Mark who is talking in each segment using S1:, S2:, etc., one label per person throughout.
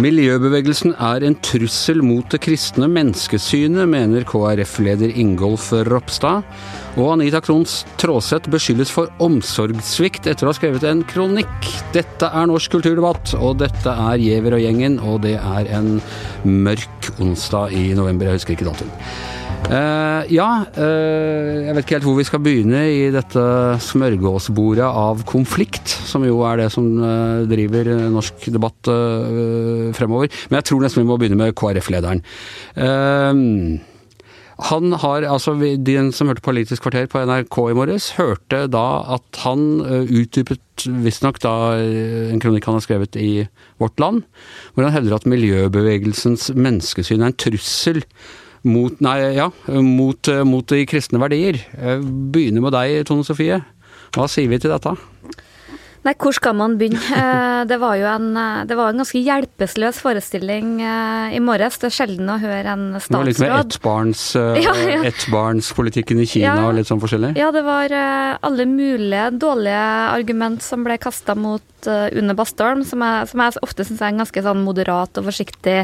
S1: Miljøbevegelsen er en trussel mot det kristne menneskesynet, mener KrF-leder Ingolf Ropstad. Og Anita Krohns Traaseth beskyldes for omsorgssvikt etter å ha skrevet en kronikk. Dette er Norsk kulturdebatt, og dette er Giæver og gjengen, og det er en mørk onsdag i november. Jeg husker ikke datoen. Uh, ja, uh, jeg vet ikke helt hvor vi skal begynne i dette smørgåsbordet av konflikt, som jo er det som uh, driver norsk debatt fremover. Men jeg tror nesten vi må begynne med KrF-lederen. han har, altså De som hørte Politisk kvarter på NRK i morges, hørte da at han utdypet visstnok da en kronikk han har skrevet i Vårt Land, hvor han hevder at miljøbevegelsens menneskesyn er en trussel mot, nei, ja, mot, mot de kristne verdier. Begynner med deg, Tone Sofie. Hva sier vi til dette?
S2: Nei, hvor skal man begynne? Eh, det var jo en, eh, det var en ganske hjelpeløs forestilling eh, i morges. Det er sjelden å høre en statsråd
S1: Det var litt med ettbarns, ja, ja. ettbarnspolitikken i Kina ja, og litt sånn forskjellig?
S2: Ja, det var alle mulige dårlige argument som ble kasta mot Une Bastholm, som som jeg ofte syns er en ganske sånn moderat og forsiktig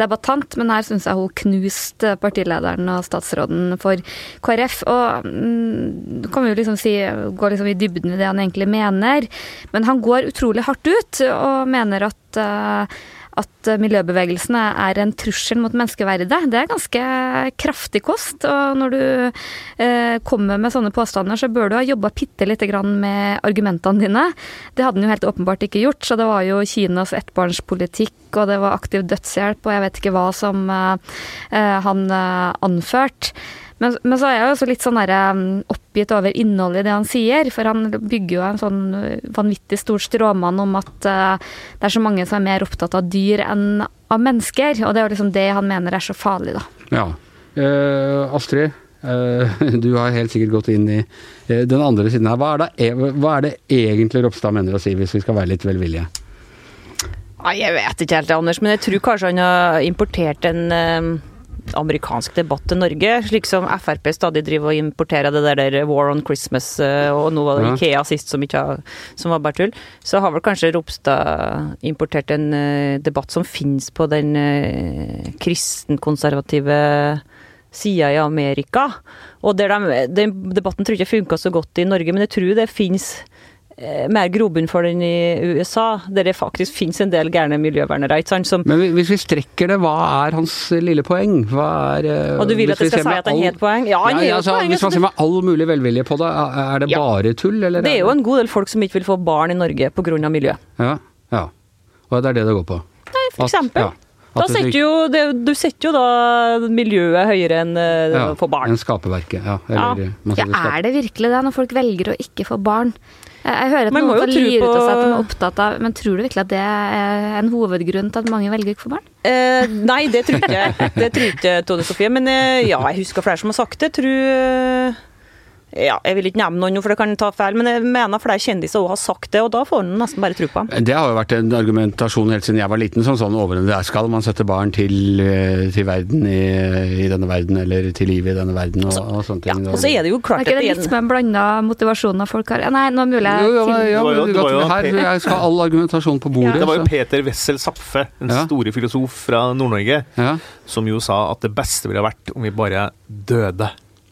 S2: debattant, men her syns jeg hun knuste partilederen og statsråden for KrF. Og nå kan vi jo liksom si, gå liksom i dybden i det han egentlig mener. Men han går utrolig hardt ut og mener at uh, at miljøbevegelsene er en trussel mot menneskeverdet. Det er ganske kraftig kost. Og når du eh, kommer med sånne påstander, så bør du ha jobba bitte lite grann med argumentene dine. Det hadde han jo helt åpenbart ikke gjort, så det var jo Kinas ettbarnspolitikk, og det var aktiv dødshjelp, og jeg vet ikke hva som eh, han eh, anførte. Men, men, så er jeg også litt sånn der, um, oppgitt over innholdet i det han sier. For han bygger jo en sånn uh, vanvittig stor stråmann om at uh, det er så mange som er mer opptatt av dyr enn av mennesker. Og det er jo liksom det han mener er så farlig, da.
S1: Ja. Uh, Astrid, uh, du har helt sikkert gått inn i eh, den andre siden her. Hva er, det, e, hva er det egentlig Ropstad mener å si, hvis vi skal være litt velvillige?
S3: Nei, Jeg vet ikke helt, Anders, men jeg tror kanskje han har importert en amerikansk debatt til Norge, slik som Frp stadig driver og importerer det der War on Christmas, eh, og nå var det Ikea sist som, ikke som var bare tull, så har vel kanskje Ropstad importert en uh, debatt som finnes på den uh, kristenkonservative sida i Amerika. Og de, den debatten tror jeg ikke funka så godt i Norge, men jeg tror det finnes Eh, mer grobunn for den i USA, der det faktisk finnes en del gærne miljøvernere. ikke sant? Som,
S1: Men hvis vi strekker det, hva er hans lille poeng? Hva er
S3: eh, Og du vil at jeg skal si at han har et poeng? Ja, han
S1: ja, altså, poeng. Hvis man ser med all mulig velvilje på det, er det ja. bare tull, eller?
S3: Det er jo en god del folk som ikke vil få barn i Norge pga. miljø.
S1: Ja, ja. Og det er det det går på?
S3: Nei, for eksempel. At, ja. Setter jo, det, du setter jo da miljøet høyere enn uh, ja, få barn.
S1: Enn skaperverket, ja. Eller,
S2: ja. Er det virkelig det, når folk velger å ikke få barn? Jeg hører at man noen på... ut av seg at de er opptatt av Men tror du virkelig at det er en hovedgrunn til at mange velger ikke å få barn?
S3: Eh, nei, det tror ikke jeg. Det tror ikke Tone Sofie. Men eh, ja, jeg husker flere som har sagt det. Tror ja, jeg vil ikke nevne noen, for det kan ta feil, men jeg mener flere kjendiser òg har sagt det, og da får en nesten bare tro på
S1: dem. Det har jo vært en argumentasjon helt siden jeg var liten, som sånn overordnet der skal man sette barn til, eh, til verden i, i, denne verden, eller til livet i denne verden, og, og sånne ting.
S3: Ja, og så er det jo klart
S2: er ikke det litt med en blanda motivasjon av folk har Nei, nå er mulig jeg
S1: jo, ja, det var jo, det her, Jeg skal ha all argumentasjon på bordet.
S4: Ja. Det var jo Peter Wessel Zapfe, en ja. store filosof fra Nord-Norge, som jo sa at det beste ville vært om vi bare døde.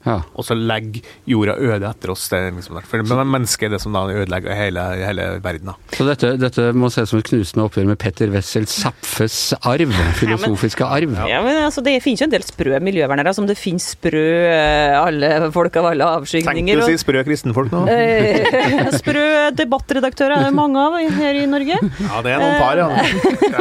S4: Ja. Og så legger jorda øde etter oss. Det, liksom, for mennesket er det som da ødelegger hele, hele verden. Da.
S1: Så dette, dette må ses som et knusende oppgjør med Petter Wessel Zapfes arv? Filosofiske arv?
S3: Ja, men altså, Det finnes jo en del sprø miljøvernere, som det finnes sprø eh, alle folk av alle avskygninger.
S4: Tenkte du å si sprø kristenfolk nå?
S3: Eh, sprø debattredaktører er det mange av her i Norge.
S4: Ja, det er noen par, ja.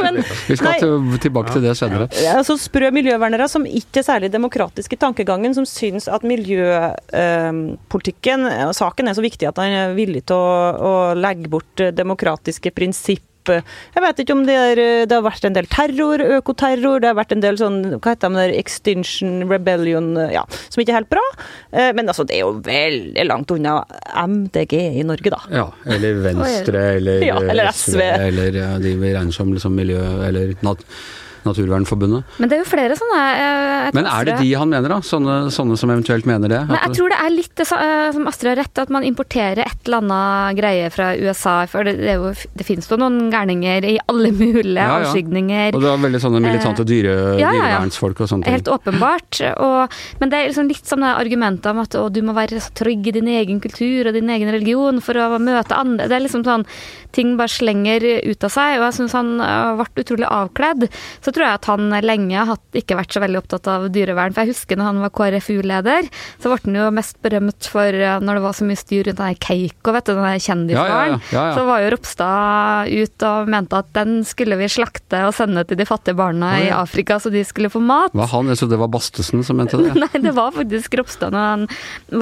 S1: men, Vi skal nei, tilbake til det senere.
S3: Ja, altså Sprø miljøvernere som ikke er særlig demokratiske i tankegangen, som syns at miljøpolitikken og saken er så viktig at han er villig til å, å legge bort demokratiske prinsipp jeg vet ikke om det, er, det, har vært en del terror, økoterror, det har vært en del sånn hva heter det, Extinction Rebellion, ja, som ikke er helt bra. Eh, men altså, det er jo veldig langt unna MDG i Norge, da.
S1: Ja, eller Venstre, eller,
S3: ja, eller SV.
S1: Eller ja, de vi regner som liksom miljø, eller nat Naturvernforbundet.
S2: Men det er jo flere sånne
S1: eh, Men er det de han mener, da? Sånne, sånne som eventuelt mener det?
S2: Men jeg tror det er litt det eh, som Astrid har rett, at man importerer et eller annet greie fra USA. For det, det, jo, det finnes jo noen gærninger i alle mulige ja, ja. avskygninger.
S1: Og du har veldig sånne militante dyre, ja, dyrevernsfolk og sånt.
S2: Helt åpenbart. Og, men det er liksom litt sånne argumenter om at å, du må være så trygg i din egen kultur og din egen religion for å møte andre. Det er liksom sånn ting bare slenger ut av seg. Og jeg syns han vært utrolig avkledd. Så tror jeg at han lenge har ikke vært så veldig opptatt av dyrevern. For jeg husker når han var KrFU-leder, så ble han jo mest berømt for eh, når det var så mye styr rundt den Keiko, vet du, den kjendisfaren. Ja, ja, ja, så var jo Ropstad ut og mente at den skulle vi slakte og sende til de fattige barna i Afrika, så de skulle få mat.
S1: Var han? Jeg trodde det var Bastesen som mente det?
S2: Nei, det var faktisk Ropstad når han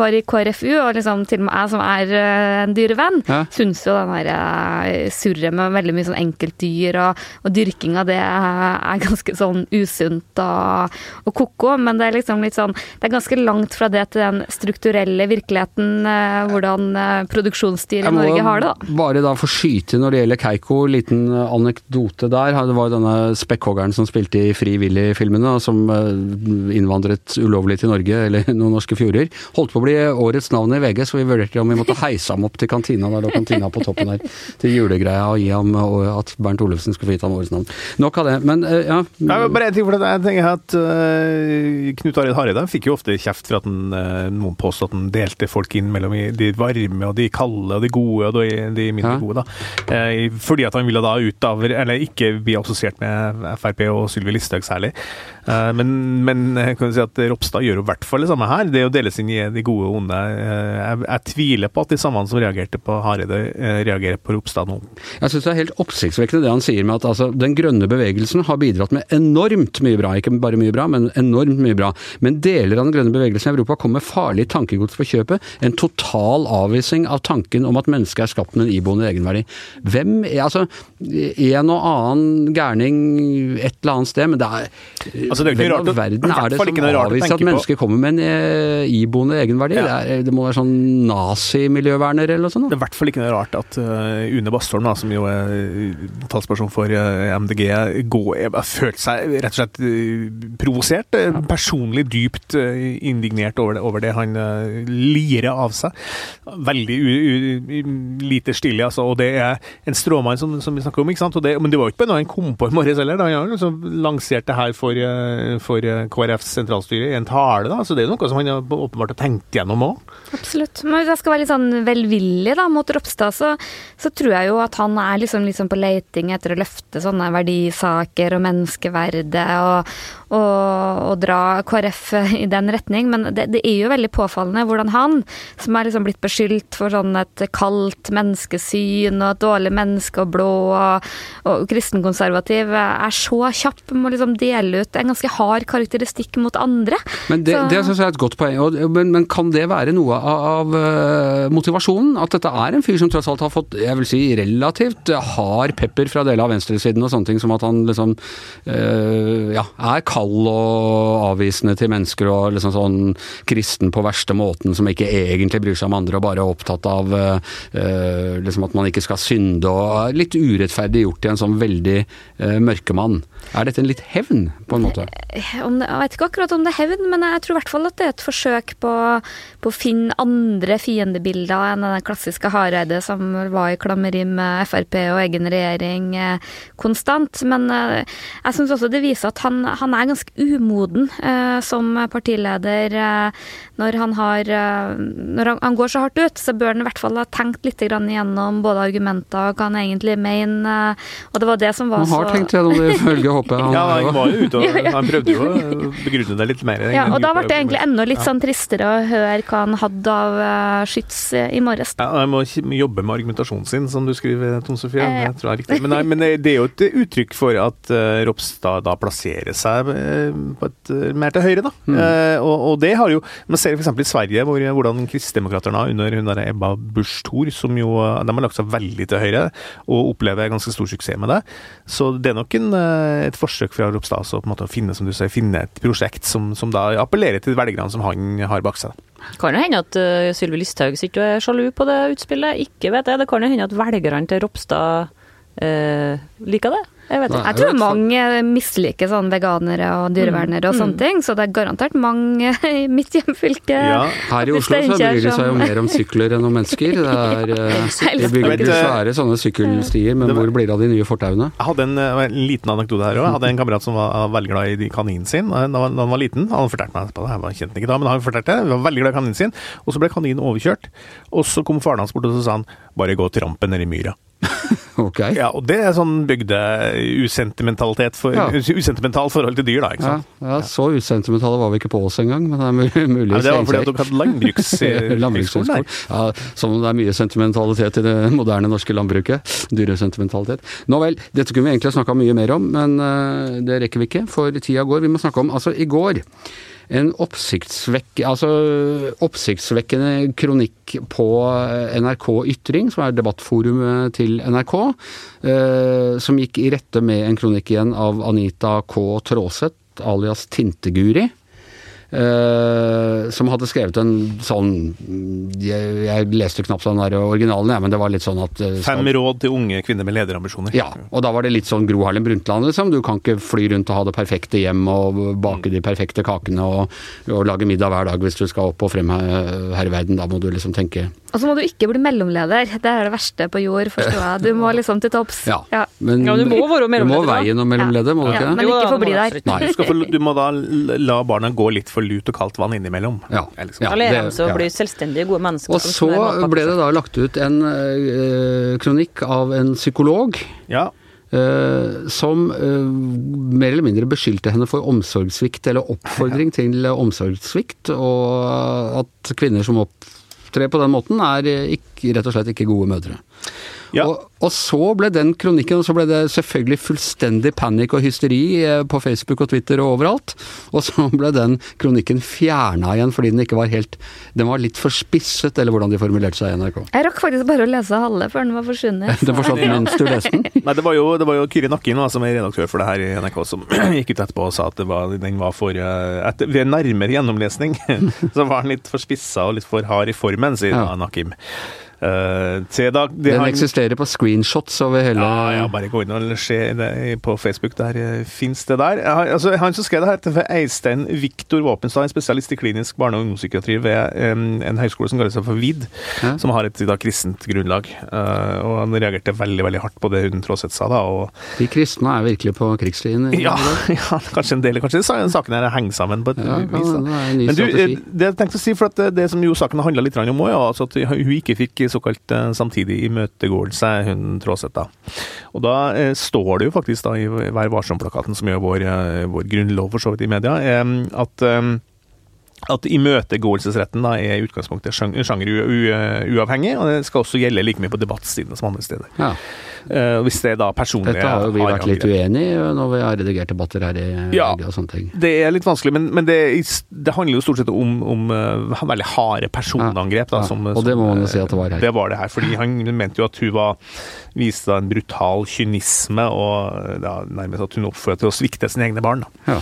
S2: var i KrFU, og liksom til og med jeg som er eh, en dyrevenn, ja. syns jo den der eh, surret med veldig mye sånn enkeltdyr og, og dyrking av det er ganske sånn usunt og, og ko-ko, men det er liksom litt sånn Det er ganske langt fra det til den strukturelle virkeligheten, eh, hvordan eh, produksjonsdyr i Norge har det, da.
S1: Bare da få skyte når det gjelder Keiko, liten anekdote der. Det var jo denne spekkhoggeren som spilte i Fri Willy-filmene, som eh, innvandret ulovlig til Norge, eller noen norske fjorder. Holdt på å bli årets navn i VG, så vi vurderte om vi måtte heise ham opp til kantina. Der lå kantina på toppen der, til julegreia, og gi ham at Bernt Olufsen skulle få gitt ham årets navn. Nok av det. Men ja.
S4: ja bare en ting for det. Jeg tenker at uh, Knut Arild Hareide fikk jo ofte kjeft for at den, uh, noen påstod at han delte folk inn mellom de varme og de kalde og de gode og de, de mindre ja. gode. da. Uh, fordi at han ville da ut av, eller ikke bli assosiert med Frp og Sylvi Listhaug særlig. Men, men kan du si at Ropstad gjør jo i hvert fall det samme her. Det å deles inn i de gode og onde. Jeg, jeg tviler på at de samme som reagerte på Hareide, reagerer på Ropstad nå.
S1: Jeg syns det er helt oppsiktsvekkende det han sier med at altså, den grønne bevegelsen har bidratt med enormt mye bra. Ikke bare mye bra, men enormt mye bra. Men deler av den grønne bevegelsen i Europa kom med farlig tankegods for kjøpet. En total avvisning av tanken om at mennesket er skapt med en iboende egenverdi. Hvem Altså, en og annen gærning et eller annet sted, men det er altså, det er Hvem av verden er det som avviser at mennesket kommer med en eh, iboende egenverdi? Ja. Det, er, det, må være sånn nazimiljøverner eller noe sånt?
S4: Det er i hvert fall ikke noe rart at uh, Une Bastholm, da, som jo er talsperson for uh, MDG, går, følt seg rett og slett uh, provosert. Personlig dypt indignert over det, over det han lirer av seg. Veldig lite stille, altså. Og det er en stråmann som, som vi snakker om, ikke sant. Det, men det var jo ikke bare noe han kom på i morges heller. Han har liksom lansert det her for, for KrFs sentralstyre i en tale, da. Så det er noe som han åpenbart har tenkt gjennom òg.
S2: Absolutt. Men hvis jeg skal være litt sånn velvillig da, mot Ropstad, så, så, tror jeg jo at han er liksom, liksom på leiting etter å løfte sånne verdisaker og menneskeverdet og, og, og dra KrF i den retning. Men det, det, er jo veldig påfallende hvordan han, som er liksom blitt beskyldt for sånn et kaldt menneskesyn og et dårlig menneske og blå og, og kristenkonservativ, er så kjapp med å liksom dele ut en ganske hard karakteristikk mot andre.
S1: Men Det, det syns jeg er et godt poeng. Men, men kan det være noe av av motivasjonen. At dette er en fyr som tross alt har fått jeg vil si, relativt hard pepper fra deler av venstresiden og sånne ting, som at han liksom ja, er kald og avvisende til mennesker og liksom sånn kristen på verste måten, som ikke egentlig bryr seg om andre og bare er opptatt av uh, liksom at man ikke skal synde og litt urettferdig gjort til en sånn veldig mørkemann. Er dette en litt hevn, på en måte?
S2: jeg vet ikke akkurat om det er hevn, men jeg tror i hvert fall at det er et forsøk på, på å finne andre fiendebilder enn den klassiske Hareide som var i klammeri med Frp og egen regjering eh, konstant. Men eh, jeg syns også det viser at han, han er ganske umoden eh, som partileder. når han har Når han, går så hardt ut, så bør han i hvert fall ha tenkt litt igjennom både argumenter og hva han egentlig mener. Og det var det som var
S1: så Han har tenkt gjennom det, ifølge håper
S4: jeg. ja, han var jo ute og han prøvde jo å begrunne det litt mer.
S2: Ja, og da ble det egentlig enda litt sånn tristere å høre hva han hadde av uh, skyts i morges.
S4: Ja, han må jobbe med argumentasjonen sin, som du skriver, Tom Sofie. Eh, ja. tror jeg er riktig. Men, nei, men, det er jo et uttrykk for at uh, Ropstad da plasserer seg på et, mer til høyre, da. Mm. Og, og, det har jo Man ser f.eks. i Sverige hvor, hvordan kristdemokraterne under hun der Ebba Busch Thor, som jo de har lagt seg veldig til høyre, og opplever ganske stor suksess med det. Så det er nok en, et forsøk fra Ropstad å, måte, finne som du sier, finne et prosjekt som, som appellerer til velgerne som han har bak seg.
S3: Kan det hende at uh, Sylvi Listhaug sitter og er sjalu på det utspillet. Ikke vet jeg. Det kan jo hende at velgerne til Ropstad uh, liker det.
S2: Jeg, vet, jeg tror mange misliker sånn veganere og dyrevernere og sånne mm. ting, så det er garantert mange i mitt hjemfylke. Ja.
S1: Her i Oslo så bryr de seg jo mer om sykler enn om mennesker. Det er, eh, de er svære sånne sykkelstier, men hvor blir det av de nye fortauene?
S4: Jeg hadde en, en liten anekdote her òg. Jeg hadde en kamerat som var veldig glad i kaninen sin da han var liten. Han fortalte meg det, jeg kjente den ikke da, men han fortalte det. Han var veldig glad i kaninen sin. Og så ble kaninen overkjørt, og så kom faren hans bort og så sa han bare gå trampen ned nedi myra.
S1: ok.
S4: Ja, og det er sånn bygde-usentimentalitet for, ja. usentimental forhold til dyr, da. ikke sant?
S1: Ja, ja så usentimentale var vi ikke på oss engang, men det er mulig
S4: ja, Det var fordi at du hadde landbrukshøgskole?
S1: ja, som det er mye sentimentalitet i det moderne norske landbruket. Dyresentimentalitet. Nå vel, dette kunne vi egentlig snakka mye mer om, men uh, det rekker vi ikke, for tida går. Vi må snakke om Altså, i går en oppsiktsvekk, altså, oppsiktsvekkende kronikk på NRK Ytring, som er debattforumet til NRK, eh, som gikk i rette med en kronikk igjen av Anita K. Tråseth, alias Tinteguri. Uh, som hadde skrevet en sånn Jeg, jeg leste knapt den der originalen, ja, men det var litt sånn at uh,
S4: Fem råd til unge kvinner med lederambisjoner.
S1: Ja, og da var det litt sånn Gro Harlem Brundtland, liksom. Du kan ikke fly rundt og ha det perfekte hjem og bake mm. de perfekte kakene og, og, lage middag hver dag hvis du skal opp og frem her, i verden. Da må du liksom tenke
S2: Og så må du ikke bli mellomleder. Det er det verste på jord, forstår jeg. Du må liksom til topps.
S1: Ja, ja. men
S3: ja, du må være mellomleder.
S1: Du må veie noe mellomleder, må du ikke?
S2: Men ikke få bli der.
S4: Du, få, du må da la barna gå litt for lut og kaldt vann innimellom.
S3: Ja. Liksom. ja lære dem å bli selvstendige, gode mennesker.
S1: Og så ble det da lagt ut en øh, kronikk av en psykolog.
S4: Ja.
S1: Uh, som uh, mer eller mindre beskyldte henne for omsorgssvikt, eller oppfordring ja. til omsorgssvikt, og at kvinner som opptrer på den måten, er ikke, rett og slett ikke gode mødre. Ja. Og, og, så ble den kronikken, og så ble det selvfølgelig fullstendig panikk og hysteri eh, på Facebook og Twitter og overalt. Og så ble den kronikken fjerna igjen fordi den ikke var helt Den var litt for spisset, eller hvordan de formulerte seg i NRK.
S2: Jeg rakk faktisk bare å lese halve før den var forsvunnet.
S1: den forsvant mens du leste den?
S4: Nei, det var jo, det var jo Kyri Nakkin som er redaktør for det her i NRK, som gikk ut etterpå og sa at var, den var for eh, etter, Ved nærmere gjennomlesning så var den litt for spissa og litt for hard i formen, sier ja. Nakim.
S1: Uh, da, de Den har, eksisterer på screenshots over hele
S4: Ja, ja bare gå inn og se det på Facebook. Der uh, fins det der. Altså, han som skrev det her, til Eistein Viktor Våpenstad, en spesialist i klinisk barne- og ungdomspsykiatri ved um, en høyskole som kaller seg for VID, ja. som har et da, kristent grunnlag. Uh, og han reagerte veldig veldig hardt på det hun Tråseth sa. da. Og,
S1: De kristne er virkelig på krigslinjen?
S4: Ja, ja, kanskje en del. Kanskje saken her henger sammen på et ja, vis. Da. Men du, det jeg tenkte å si, for at det som jo saken handla litt om òg, ja, altså at hun ikke fikk såkalt eh, samtidig imøtegåelse, hun Tråseth. da. Og da eh, står det jo faktisk da i Vær varsom-plakaten, som gjør vår, eh, vår grunnlov for så vidt i media, at at imøtegåelsesretten da er i utgangspunktet sjangeruavhengig, og det skal også gjelde like mye på debattsidene som andre steder. Ja. Uh, hvis det er da personlig
S1: Dette har jo vi vært litt uenig i når vi har redigert debatter her i ja, og sånne ting.
S4: Det er litt vanskelig, men, men det, det, handler jo stort sett om, om uh, veldig harde personangrep. Da,
S1: ja, og det må man jo si at det var her.
S4: Det var det her, fordi han mente jo at hun var, viste da en brutal kynisme, og da, nærmest at hun oppførte til å svikte sine egne barn. Da. Ja.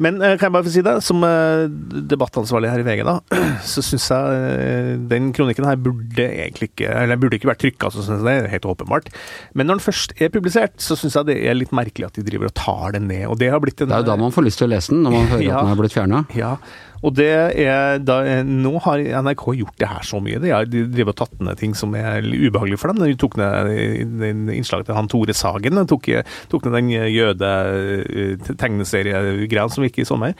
S4: Men eh, kan jeg bare få si det, som eh, debattansvarlig her i VG, da, så syns jeg eh, den kronikken her burde egentlig ikke eller burde ikke vært trykka, så synes jeg det er helt åpenbart. Men når den først er publisert, så syns jeg det er litt merkelig at de driver og tar den ned. og Det har blitt en...
S1: Det er jo da man får lyst til å lese den, når man hører ja, at den er blitt fjerna.
S4: Ja, og det er da, Nå har NRK gjort det her så mye. De har drevet og tatt ned ting som er ubehagelig for dem. De tok ned innslaget til han Tore Sagen. De tok, tok ned den jøde-tegneseriegreia som gikk i sommer.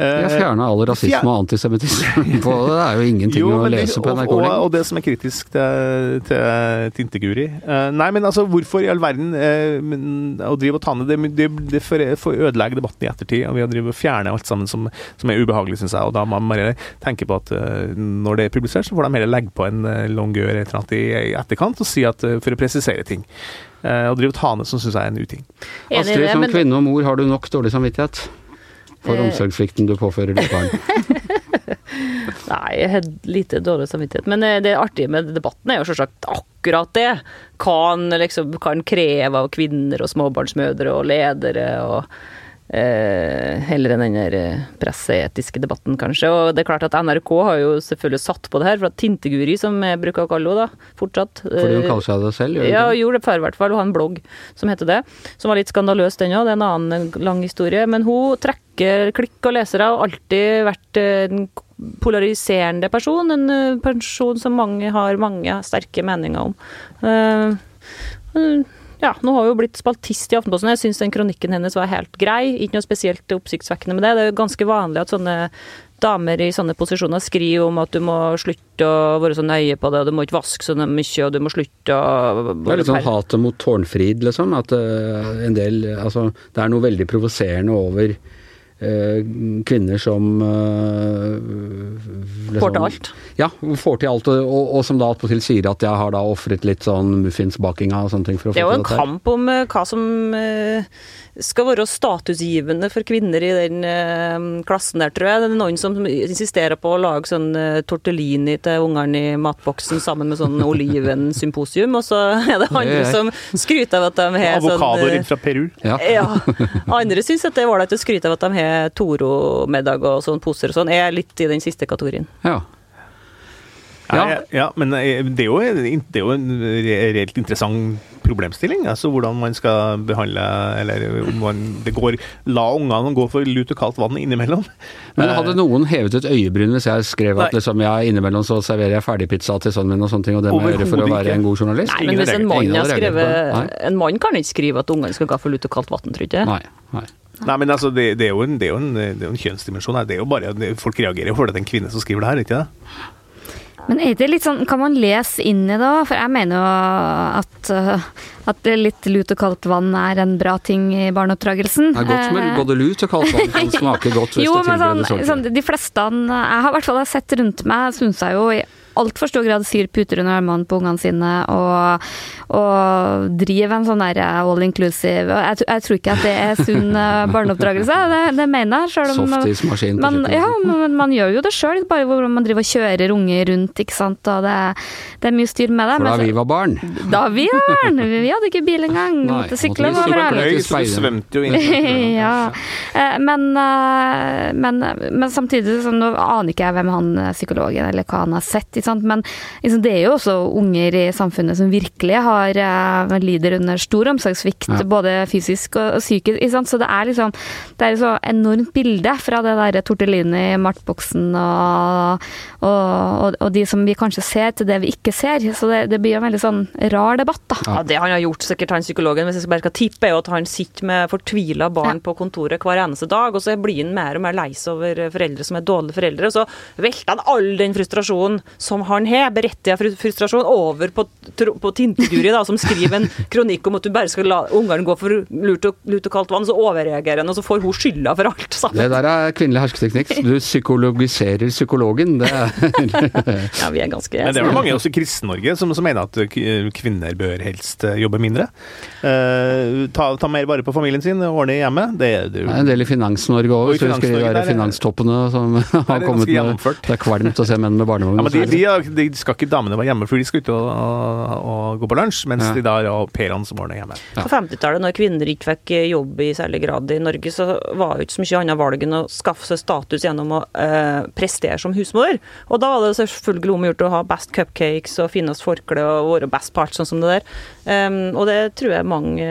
S1: De har fjerna all rasisme og antisemittisme på det. er jo ingenting jo, å lese på NRK
S4: og, og, og, det som er kritisk til, til Tinteguri eh, Nei, men altså, hvorfor i all verden eh, å drive og ta ned det? Det, det får ødelegge debatten i ettertid. og Vi har drevet og fjernet alt sammen som, som er ubehagelig, syns jeg seg. og Da må man bare tenke på at uh, når det er publisert, så får de heller legge på en uh, longueur eller annet i, i etterkant og si at uh, for å presisere ting. Uh, og drive tane som syns jeg er en uting.
S1: Astrid, som men... kvinne og mor, har du nok dårlig samvittighet for omsorgssvikten du påfører ditt barn?
S3: Nei, jeg har lite dårlig samvittighet. Men det artige med debatten er jo selvsagt akkurat det. Hva en liksom, kan kreve av kvinner og småbarnsmødre og ledere og Eh, heller enn den der eh, presseetiske debatten, kanskje. Og det er klart at NRK har jo selvfølgelig satt på det her, for at Tinteguri, som jeg bruker å kalle henne, da, fortsatt
S1: Fordi hun kaller seg det selv?
S3: Gjør ja, hun gjorde det før i hvert fall. Hun har en blogg som heter det. Som var litt skandaløs, den òg. Det er en annen lang historie. Men hun trekker klikk og lesere, og alltid vært en polariserende person. En person som mange har mange sterke meninger om. Uh, ja, nå har hun blitt spaltist i Aftenposten. Jeg syns den kronikken hennes var helt grei. Ikke noe spesielt oppsiktsvekkende med det. Det er jo ganske vanlig at sånne damer i sånne posisjoner skriver om at du må slutte å være så nøye på det, og du må ikke vaske så mye, og du må slutte å
S1: Det er litt sånn hatet mot Tårnfrid, liksom. At uh, en del Altså, det er noe veldig provoserende over Eh, kvinner som
S3: liksom, Får til alt?
S1: Ja, får til alt, og, og som da attpåtil sier at jeg har da ofret litt sånn muffinsbakinga og sånne ting for å få til
S3: dette. Det er jo en kamp om uh, hva som skal være statusgivende for kvinner i den uh, klassen der, tror jeg. Det er noen som insisterer på å lage sånn tortellini til ungene i matboksen sammen med sånn olivensymposium, og så er det andre som skryter av at de har
S4: sånn Avokadoer fra Peru.
S3: Ja. ja. Andre syns at det er ålreit å skryte av at de har Toro-middag og sånn poser og sånn, Jeg er litt i den siste kategorien.
S1: Ja.
S4: Ja. ja, men eh, det er, jo, det er jo en reelt interessant problemstilling. altså Hvordan man skal behandle Eller om man det går, la ungene gå for lut og kaldt vann innimellom.
S1: Men hadde noen hevet et øyebryn hvis jeg skrev at liksom, ja, innimellom så serverer jeg ferdigpizza til sønnen min og sånne ting, og det må jeg gjøre for å være en god journalist?
S3: Nei, men hvis en mann har skrevet En mann kan ikke skrive at ungene skal gå for lut og kaldt vann, tror jeg.
S1: Nei, nei.
S4: Nei, men altså, det, det, er jo en, det, er jo en, det er jo en kjønnsdimensjon her. Det er jo bare, Folk reagerer jo for det er en kvinne som skriver det her, ikke det?
S2: Men er det litt sånn, kan man lese inn i det òg? For jeg mener jo at, uh, at litt lut og kaldt vann er en bra ting i barneoppdragelsen.
S1: Det er godt med både lut og kaldt vann kan smake godt hvis jo, det tilbereder sånn,
S2: sånn, De fleste jeg har i hvert fall sett rundt meg, syns jeg jo altfor stor grad syr puter under armene på ungene sine og, og driver en sånn der all inclusive jeg, jeg, tror ikke at det er sunn eh, barneoppdragelse, det, det mener jeg. Selv
S1: om Softismaskin
S2: man, ja, man, man gjør jo det sjøl, bare hvor man driver og kjører unger rundt, ikke sant. Og det, det er mye styr med det.
S1: For da vi var barn?
S2: Da vi var barn! Vi hadde ikke bil engang. Måtte sykle
S4: overalt. svømte jo inn.
S2: ja. Eh, men, eh, men, men, samtidig, så nå aner ikke jeg hvem han psykologen eller hva han har sett. Ikke sant? Men liksom, det er jo også unger i samfunnet som virkelig har, uh, lider under stor omsorgssvikt, ja. både fysisk og, og psykisk. Så det er liksom det er et så enormt bilde fra det der tortellini i martboksen og, og, og, de som vi kanskje ser, til det vi ikke ser. Så det, det blir en veldig sånn rar debatt, da.
S3: Ja, det han har gjort, sikkert han psykologen, hvis jeg bare skal tippe, er jo at han sitter med fortvila barn ja. på kontoret hver eneste dag, og så blir han mer og mer lei seg over foreldre som er dårlige foreldre, og så velter han all den frustrasjonen som han har, berettiga frustrasjon, over på, på Tinteguri, da, som skriver en kronikk om at du bare skal la ungene gå for lurt og, lurt og kaldt vann, så overreagerer han, og så får hun skylda for alt sammen.
S1: Det der er kvinnelig hersketeknikk. Du psykologiserer psykologen. Det er
S3: Ja, vi er ganske
S4: Men det er vel mange også i Kristen-Norge som, som, mener at kvinner bør helst eh, jobbe mindre. Uh, ta, ta, mer vare på familien sin, ordne hjemmet. Det,
S1: det, det er en del i Finans-Norge òg, hvis du husker de finanstoppene som har kommet med Det er kvalmt å se menn med barnevogn.
S4: Ja, de, de, de, skal ikke damene være hjemme, for de skal ut og, og, og gå på lunsj, mens ja. de da har perene som ordner hjemme.
S3: Ja. På 50-tallet, når kvinner ikke fikk jobb i særlig grad i Norge, så var det ikke så mye annet valg enn å skaffe seg status gjennom å eh, prestere som husmor. Og da var det selvfølgelig om å gjøre å ha best cupcakes og finest forkle og være best part, sånn som det der. Um, og det tror jeg mange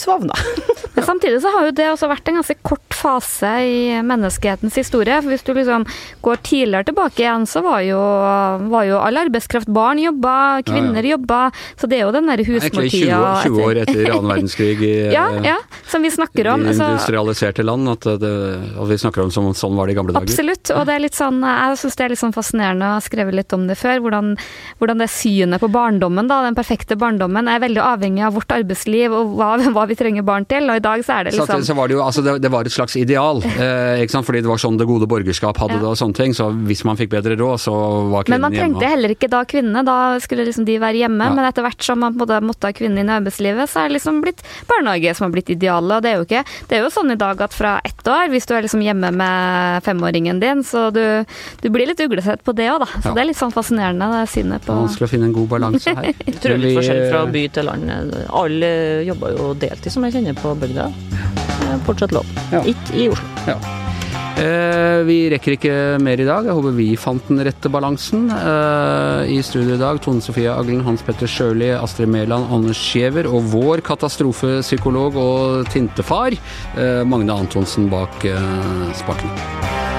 S3: svavna.
S2: Men samtidig så har jo det også vært en ganske kort fase i menneskehetens historie. For hvis du liksom går tidligere tilbake igjen, så var jo, var jo all arbeidskraft Barn jobba, kvinner ja, ja. jobba. Så det er jo den derre husmortida
S1: 20, 20, år etter annen verdenskrig i,
S2: ja, ja, som vi snakker om.
S1: i industrialiserte land. At, det, at vi snakker om som sånn var det i gamle dager.
S2: Absolutt. Og det er litt sånn, jeg syns det er litt sånn fascinerende, jeg har skrevet litt om det før, hvordan, hvordan det synet på barndommen, da, den perfekte barndommen, er veldig avhengig av vårt arbeidsliv og hva, hva vi trenger barn til. Og i dag så er det liksom
S1: så, så var det, jo, altså det, det, var et slags ideal, eh, ikke sant? fordi det var sånn det gode borgerskap hadde ja. det og sånne ting. Så hvis man fikk bedre råd, så var kvinnen hjemme.
S2: Men man trengte hjemme. heller ikke da kvinnene, da skulle liksom de være hjemme. Ja. Men etter hvert som man måtte, måtte ha kvinnen inn i arbeidslivet, så er det liksom blitt barnehage som har blitt idealet. Og det er jo ikke Det er jo sånn i dag at fra ett år, hvis du er liksom hjemme med femåringen din, så du, du blir litt uglesett på det òg, da. Så ja. det er litt sånn fascinerende, det synet på
S1: er vanskelig å finne en god balanse her.
S3: Utrolig forskjell fra by til landet. Alle jobber jo deltid, som jeg kjenner på bygda. fortsatt lov. Ja. Ikke i Oslo.
S1: Ja. Eh, vi rekker ikke mer i dag. Jeg håper vi fant den rette balansen. Eh, I studio i dag Tone Sofie Aglen, Hans Petter Sjøli, Astrid Mæland, Anders Giæver og vår katastrofepsykolog og tintefar eh, Magne Antonsen bak spakene.